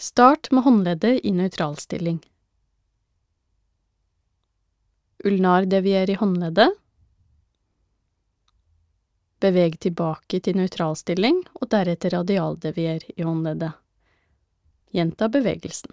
Start med håndleddet i nøytralstilling. Ulnardevier i håndleddet. Beveg tilbake til nøytralstilling, og deretter radialdevier i håndleddet. Gjenta bevegelsen.